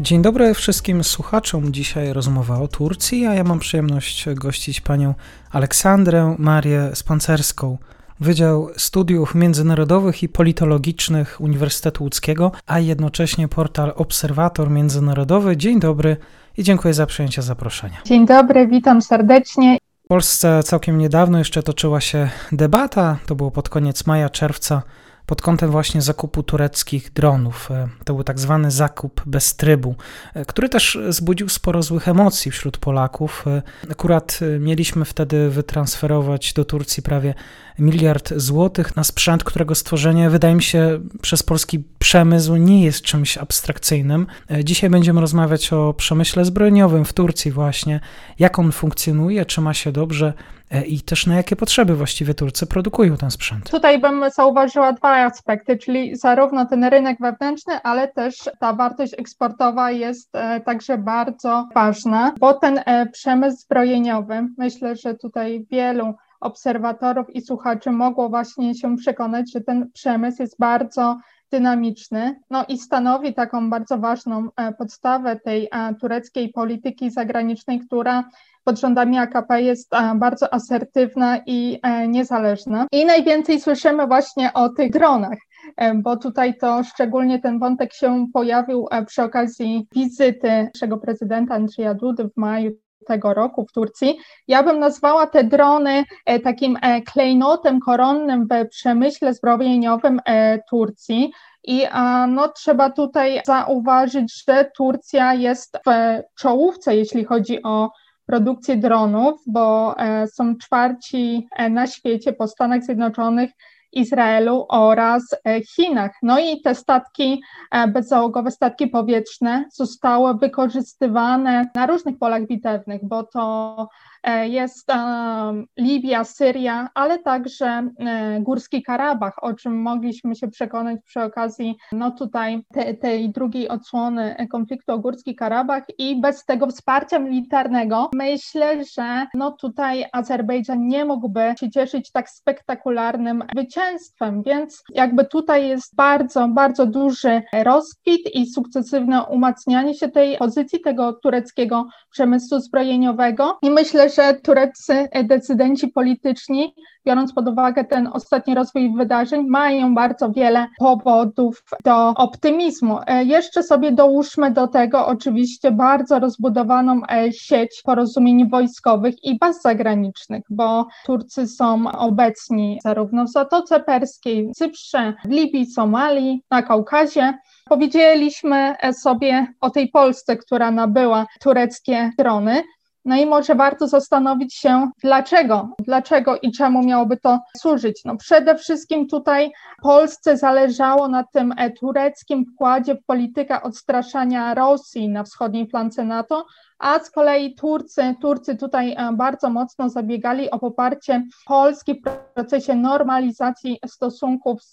Dzień dobry wszystkim słuchaczom. Dzisiaj rozmowa o Turcji, a ja mam przyjemność gościć panią Aleksandrę Marię Spancerską, Wydział Studiów Międzynarodowych i Politologicznych Uniwersytetu Łódzkiego, a jednocześnie portal Obserwator Międzynarodowy. Dzień dobry i dziękuję za przyjęcie zaproszenia. Dzień dobry, witam serdecznie. W Polsce całkiem niedawno jeszcze toczyła się debata, to było pod koniec maja, czerwca pod kątem właśnie zakupu tureckich dronów. E, to był tak zwany zakup bez trybu, e, który też zbudził sporo złych emocji wśród Polaków. E, akurat mieliśmy wtedy wytransferować do Turcji prawie miliard złotych na sprzęt, którego stworzenie wydaje mi się przez polski przemysł nie jest czymś abstrakcyjnym. Dzisiaj będziemy rozmawiać o przemyśle zbrojeniowym w Turcji właśnie, jak on funkcjonuje, czy ma się dobrze, i też na jakie potrzeby właściwie Turcy produkują ten sprzęt. Tutaj bym zauważyła dwa aspekty, czyli zarówno ten rynek wewnętrzny, ale też ta wartość eksportowa jest e, także bardzo ważna, bo ten e, przemysł zbrojeniowy, myślę, że tutaj wielu obserwatorów i słuchaczy mogło właśnie się przekonać, że ten przemysł jest bardzo dynamiczny, no i stanowi taką bardzo ważną podstawę tej tureckiej polityki zagranicznej, która pod rządami AKP jest e, bardzo asertywna i e, niezależna. I najwięcej słyszymy właśnie o tych dronach e, bo tutaj to szczególnie ten wątek się pojawił przy okazji wizyty naszego prezydenta Andrzeja Dudy w maju tego roku w Turcji. Ja bym nazwała te drony takim klejnotem koronnym w przemyśle zbrojeniowym Turcji. I no, trzeba tutaj zauważyć, że Turcja jest w czołówce, jeśli chodzi o produkcję dronów, bo e, są czwarci e, na świecie po Stanach Zjednoczonych, Izraelu oraz e, Chinach. No i te statki bezzałogowe, statki powietrzne zostały wykorzystywane na różnych polach bitewnych, bo to jest Libia, Syria, ale także e, Górski Karabach, o czym mogliśmy się przekonać przy okazji no tutaj te, tej drugiej odsłony konfliktu o Górski Karabach i bez tego wsparcia militarnego myślę, że no tutaj Azerbejdżan nie mógłby się cieszyć tak spektakularnym zwycięstwem, więc jakby tutaj jest bardzo, bardzo duży rozkwit i sukcesywne umacnianie się tej pozycji tego tureckiego przemysłu zbrojeniowego i myślę, że tureccy decydenci polityczni, biorąc pod uwagę ten ostatni rozwój wydarzeń, mają bardzo wiele powodów do optymizmu. E, jeszcze sobie dołóżmy do tego oczywiście bardzo rozbudowaną e, sieć porozumień wojskowych i baz zagranicznych, bo Turcy są obecni zarówno w Zatoce Perskiej, Cyprze, Libii, Somalii, na Kaukazie. Powiedzieliśmy sobie o tej Polsce, która nabyła tureckie drony. No i może warto zastanowić się, dlaczego, dlaczego i czemu miałoby to służyć. No przede wszystkim tutaj Polsce zależało na tym tureckim wkładzie w politykę odstraszania Rosji na wschodniej flance NATO, a z kolei Turcy, Turcy tutaj e, bardzo mocno zabiegali o poparcie Polski w procesie normalizacji stosunków z,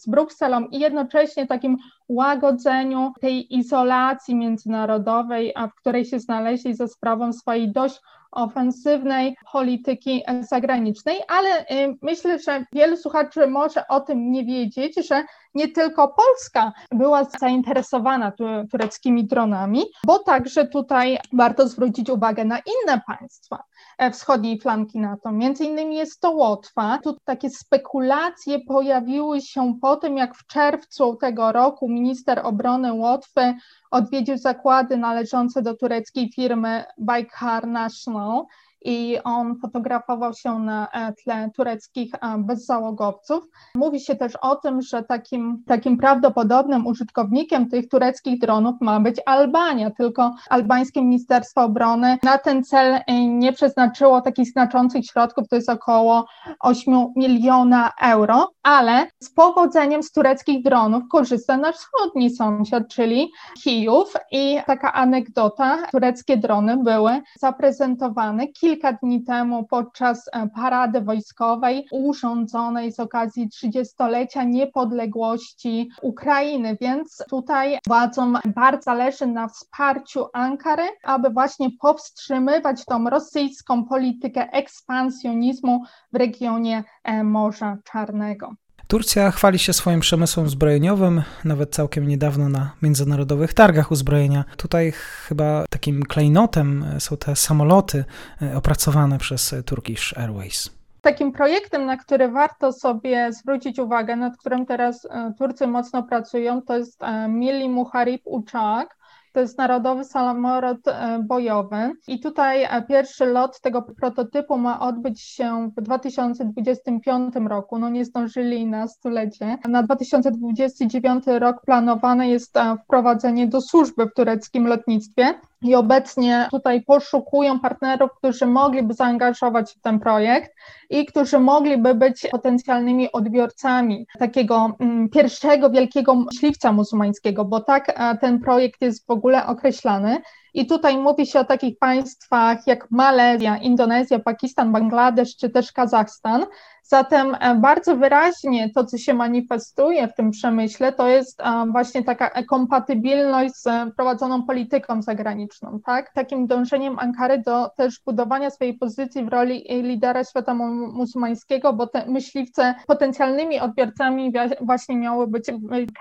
z Brukselą i jednocześnie takim łagodzeniu tej izolacji międzynarodowej, w której się znaleźli za sprawą swojej dość ofensywnej polityki zagranicznej, ale myślę, że wielu słuchaczy może o tym nie wiedzieć, że nie tylko Polska była zainteresowana tureckimi dronami, bo także tutaj warto zwrócić uwagę na inne państwa e, wschodniej flanki NATO. Między innymi jest to Łotwa. Tu takie spekulacje pojawiły się po tym, jak w czerwcu tego roku minister obrony Łotwy odwiedził zakłady należące do tureckiej firmy Baykar National i on fotografował się na tle tureckich bezzałogowców. Mówi się też o tym, że takim, takim prawdopodobnym użytkownikiem tych tureckich dronów ma być Albania, tylko albańskie Ministerstwo Obrony na ten cel nie przeznaczyło takich znaczących środków, to jest około 8 miliona euro, ale z powodzeniem z tureckich dronów korzysta nasz wschodni sąsiad, czyli Kijów i taka anegdota, tureckie drony były zaprezentowane kilka dni temu podczas e, parady wojskowej urządzonej z okazji 30-lecia niepodległości Ukrainy, więc tutaj władzom bardzo zależy na wsparciu Ankary, aby właśnie powstrzymywać tą rosyjską politykę ekspansjonizmu w regionie e, Morza Czarnego. Turcja chwali się swoim przemysłem zbrojeniowym, nawet całkiem niedawno na międzynarodowych targach uzbrojenia. Tutaj chyba takim klejnotem są te samoloty e, opracowane przez Turkish Airways. Takim projektem, na który warto sobie zwrócić uwagę, nad którym teraz e, Turcy mocno pracują, to jest Mili Muharib Uçak. To jest narodowy samolot e, bojowy i tutaj e, pierwszy lot tego prototypu ma odbyć się w 2025 roku. No nie zdążyli na stulecie. Na 2029 rok planowane jest e, wprowadzenie do służby w tureckim lotnictwie i obecnie tutaj poszukują partnerów, którzy mogliby zaangażować się w ten projekt i którzy mogliby być potencjalnymi odbiorcami takiego mm, pierwszego wielkiego myśliwca muzułmańskiego, bo tak ten projekt jest w ogóle określany. I tutaj mówi się o takich państwach jak Malezja, Indonezja, Pakistan, Bangladesz czy też Kazachstan, Zatem e, bardzo wyraźnie to, co się manifestuje w tym przemyśle, to jest e, właśnie taka kompatybilność z prowadzoną polityką zagraniczną, tak? Takim dążeniem Ankary do też budowania swojej pozycji w roli lidera świata muzułmańskiego, bo te myśliwce potencjalnymi odbiorcami właśnie miały być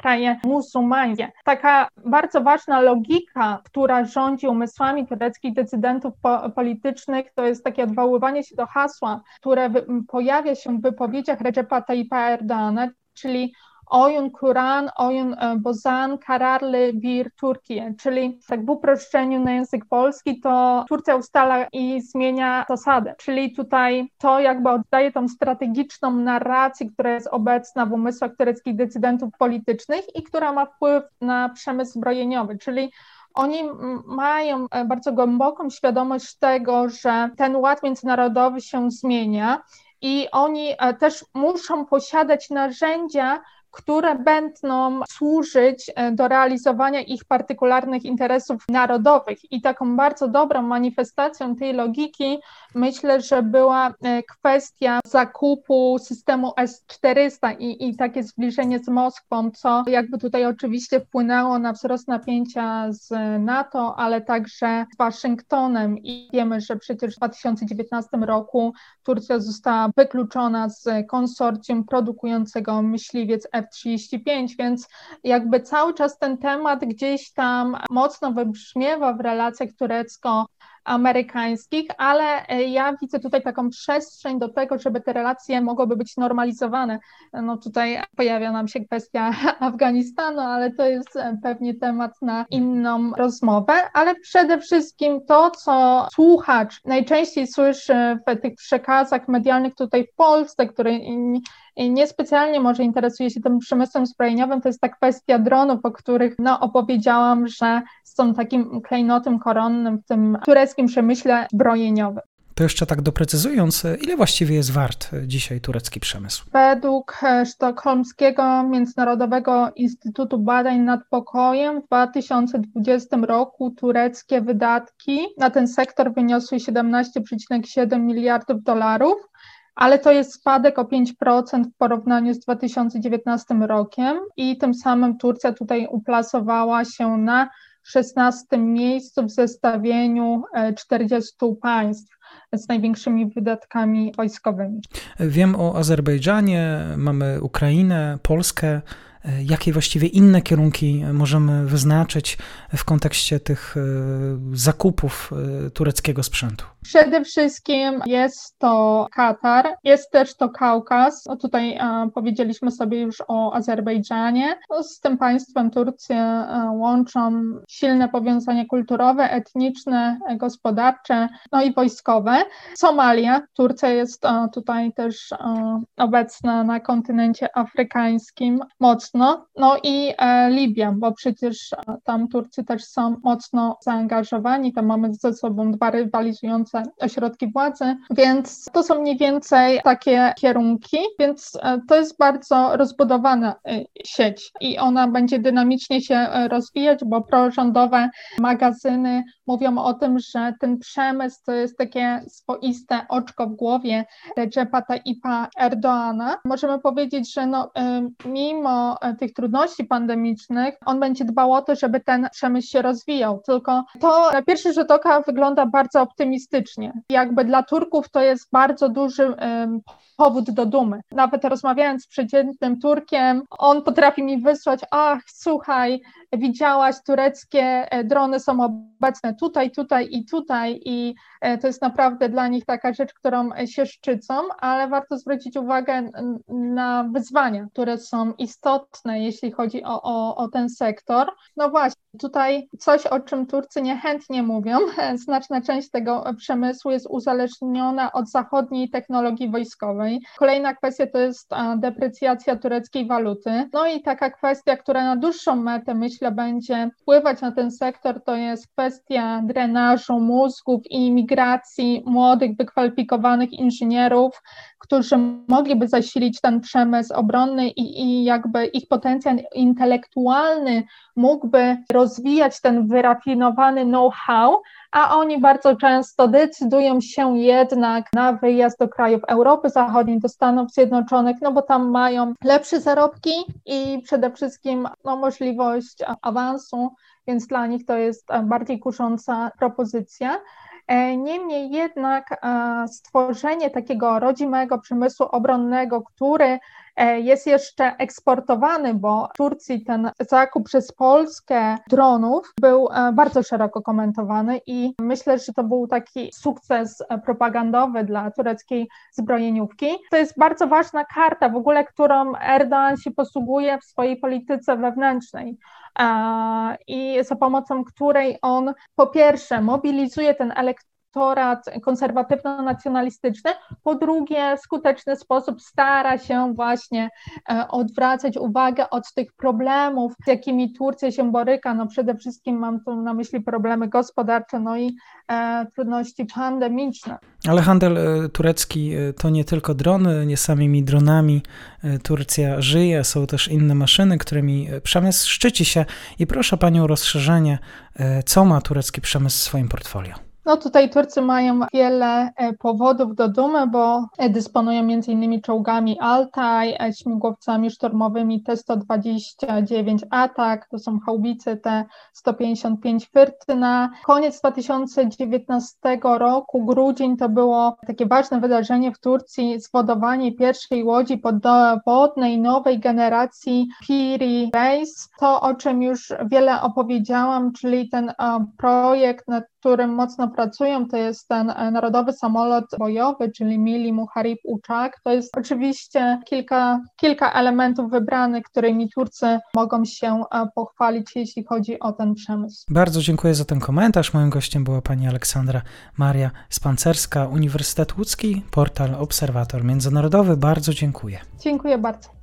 kraje muzułmańskie. Taka bardzo ważna logika, która rządzi umysłami tureckich decydentów po politycznych, to jest takie odwoływanie się do hasła, które pojawia się w wypowiedziach Recepa Tayyipa Erdogana, czyli Oyun Kur'an, Oyun e, Bozan, Kararly Bir Turkiye, czyli tak w uproszczeniu na język polski to Turcja ustala i zmienia zasadę, czyli tutaj to jakby oddaje tą strategiczną narrację, która jest obecna w umysłach tureckich decydentów politycznych i która ma wpływ na przemysł zbrojeniowy, czyli oni mają e, bardzo głęboką świadomość tego, że ten ład międzynarodowy się zmienia i oni e, też muszą posiadać narzędzia, które będą służyć e, do realizowania ich partykularnych interesów narodowych. I taką bardzo dobrą manifestacją tej logiki myślę, że była e, kwestia zakupu systemu S-400 i, i takie zbliżenie z Moskwą, co jakby tutaj oczywiście wpłynęło na wzrost napięcia z NATO, ale także z Waszyngtonem. I wiemy, że przecież w 2019 roku Turcja została wykluczona z konsorcjum produkującego myśliwiec F F-35, więc jakby cały czas ten temat gdzieś tam mocno wybrzmiewa w relacjach turecko amerykańskich, ale e, ja widzę tutaj taką przestrzeń do tego, żeby te relacje mogłyby być normalizowane. No tutaj pojawia nam się kwestia Afganistanu, ale to jest e, pewnie temat na inną rozmowę, ale przede wszystkim to, co słuchacz najczęściej słyszy w tych przekazach medialnych tutaj w Polsce, które niespecjalnie może interesuje się tym przemysłem zbrojeniowym, to jest ta kwestia dronów, o których no, opowiedziałam, że są takim klejnotem koronnym w tym tureckim przemyśle zbrojeniowym. To jeszcze tak doprecyzując, ile właściwie jest wart dzisiaj turecki przemysł? Według Sztokholmskiego Międzynarodowego Instytutu Badań nad Pokojem w 2020 roku tureckie wydatki na ten sektor wyniosły 17,7 miliardów dolarów ale to jest spadek o 5% w porównaniu z 2019 rokiem i tym samym Turcja tutaj uplasowała się na 16 miejscu w zestawieniu 40 e, państw z największymi wydatkami wojskowymi. Wiem o Azerbejdżanie, mamy Ukrainę, Polskę. E, jakie właściwie inne kierunki możemy wyznaczyć w kontekście tych e, zakupów tureckiego sprzętu? Przede wszystkim jest to Katar, jest też to Kaukaz. No tutaj a, powiedzieliśmy sobie już o Azerbejdżanie. No, z tym państwem Turcję łączą silne powiązania kulturowe, etniczne, gospodarcze, no i wojskowe. Somalia, Turcja jest a, tutaj też obecna na kontynencie afrykańskim mocno. No i e, Libia, bo przecież tam Turcy też są mocno zaangażowani. Tam mamy ze sobą dwa rywalizujące ośrodki władzy, więc to są mniej więcej takie kierunki, więc e, to jest bardzo rozbudowana e, sieć i ona będzie dynamicznie się e, rozwijać, bo prorządowe magazyny mówią o tym, że ten przemysł to jest takie swoiste oczko w głowie Recepa Tayyipa Erdoana. Możemy powiedzieć, że no, mimo tych trudności pandemicznych, on będzie dbał o to, żeby ten przemysł się rozwijał, tylko to na pierwszy rzut oka wygląda bardzo optymistycznie. Jakby dla Turków to jest bardzo duży powód do dumy. Nawet rozmawiając z przeciętnym Turkiem, on potrafi mi wysłać, ach, słuchaj, widziałaś, tureckie e, drony są obecne tutaj, tutaj i tutaj i e, to jest naprawdę dla nich taka rzecz, którą się szczycą, ale warto zwrócić uwagę na wyzwania, które są istotne, jeśli chodzi o, o, o ten sektor. No właśnie, tutaj coś, o czym Turcy niechętnie mówią, znaczna część tego przemysłu jest uzależniona od zachodniej technologii wojskowej. Kolejna kwestia to jest deprecjacja tureckiej waluty. No i taka kwestia, która na dłuższą metę myślę będzie wpływać na ten sektor, to jest kwestia drenażu mózgów i migracji młodych, wykwalifikowanych inżynierów, którzy mogliby zasilić ten przemysł obronny i, i jakby ich potencjał intelektualny mógłby rozwijać ten wyrafinowany know-how, a oni bardzo często decydują się jednak na wyjazd do krajów Europy Zachodniej, do Stanów Zjednoczonych, no bo tam mają lepsze zarobki i przede wszystkim no, możliwość awansu, więc dla nich to jest bardziej kusząca propozycja. E, niemniej jednak e, stworzenie takiego rodzimego przemysłu obronnego, który e, jest jeszcze eksportowany, bo w Turcji ten zakup przez Polskę dronów był bardzo szeroko komentowany i myślę, że to był taki sukces propagandowy dla tureckiej zbrojeniówki. To jest bardzo ważna karta w ogóle, którą Erdoğan się posługuje w swojej polityce wewnętrznej i za pomocą której on po pierwsze mobilizuje ten elektorat konserwatywno-nacjonalistyczny, po drugie w skuteczny sposób stara się właśnie e, odwracać uwagę od tych problemów, z jakimi Turcja się boryka, no przede wszystkim mam tu na myśli problemy gospodarcze, no i e, trudności pandemiczne. Ale handel e, turecki to nie tylko drony, nie samymi dronami Turcja żyje, są też inne maszyny, którymi przemysł szczyci się i proszę Panią o rozszerzenie, co ma turecki przemysł w swoim portfolio. No tutaj Turcy mają wiele e, powodów do dumy, bo e, dysponują m.in. czołgami Altaj, e, śmigłowcami szturmowymi T-129 Atak, to są haubice T-155 Fyrtyna. Koniec 2019 roku, grudzień, to było takie ważne wydarzenie w Turcji, zwodowanie pierwszej łodzi podwodnej nowej generacji Piri Race. To, o czym już wiele opowiedziałam, czyli ten projekt, nad którym mocno pracują, to jest ten e, Narodowy Samolot Bojowy, czyli Mili Muharib Uczak. To jest oczywiście kilka, kilka elementów wybranych, którymi Turcy mogą się e, pochwalić, jeśli chodzi o ten przemysł. Bardzo dziękuję za ten komentarz. Moim gościem była pani Aleksandra Maria Spancerska, Uniwersytet Łódzki, portal Obserwator Międzynarodowy. Bardzo dziękuję. Dziękuję bardzo.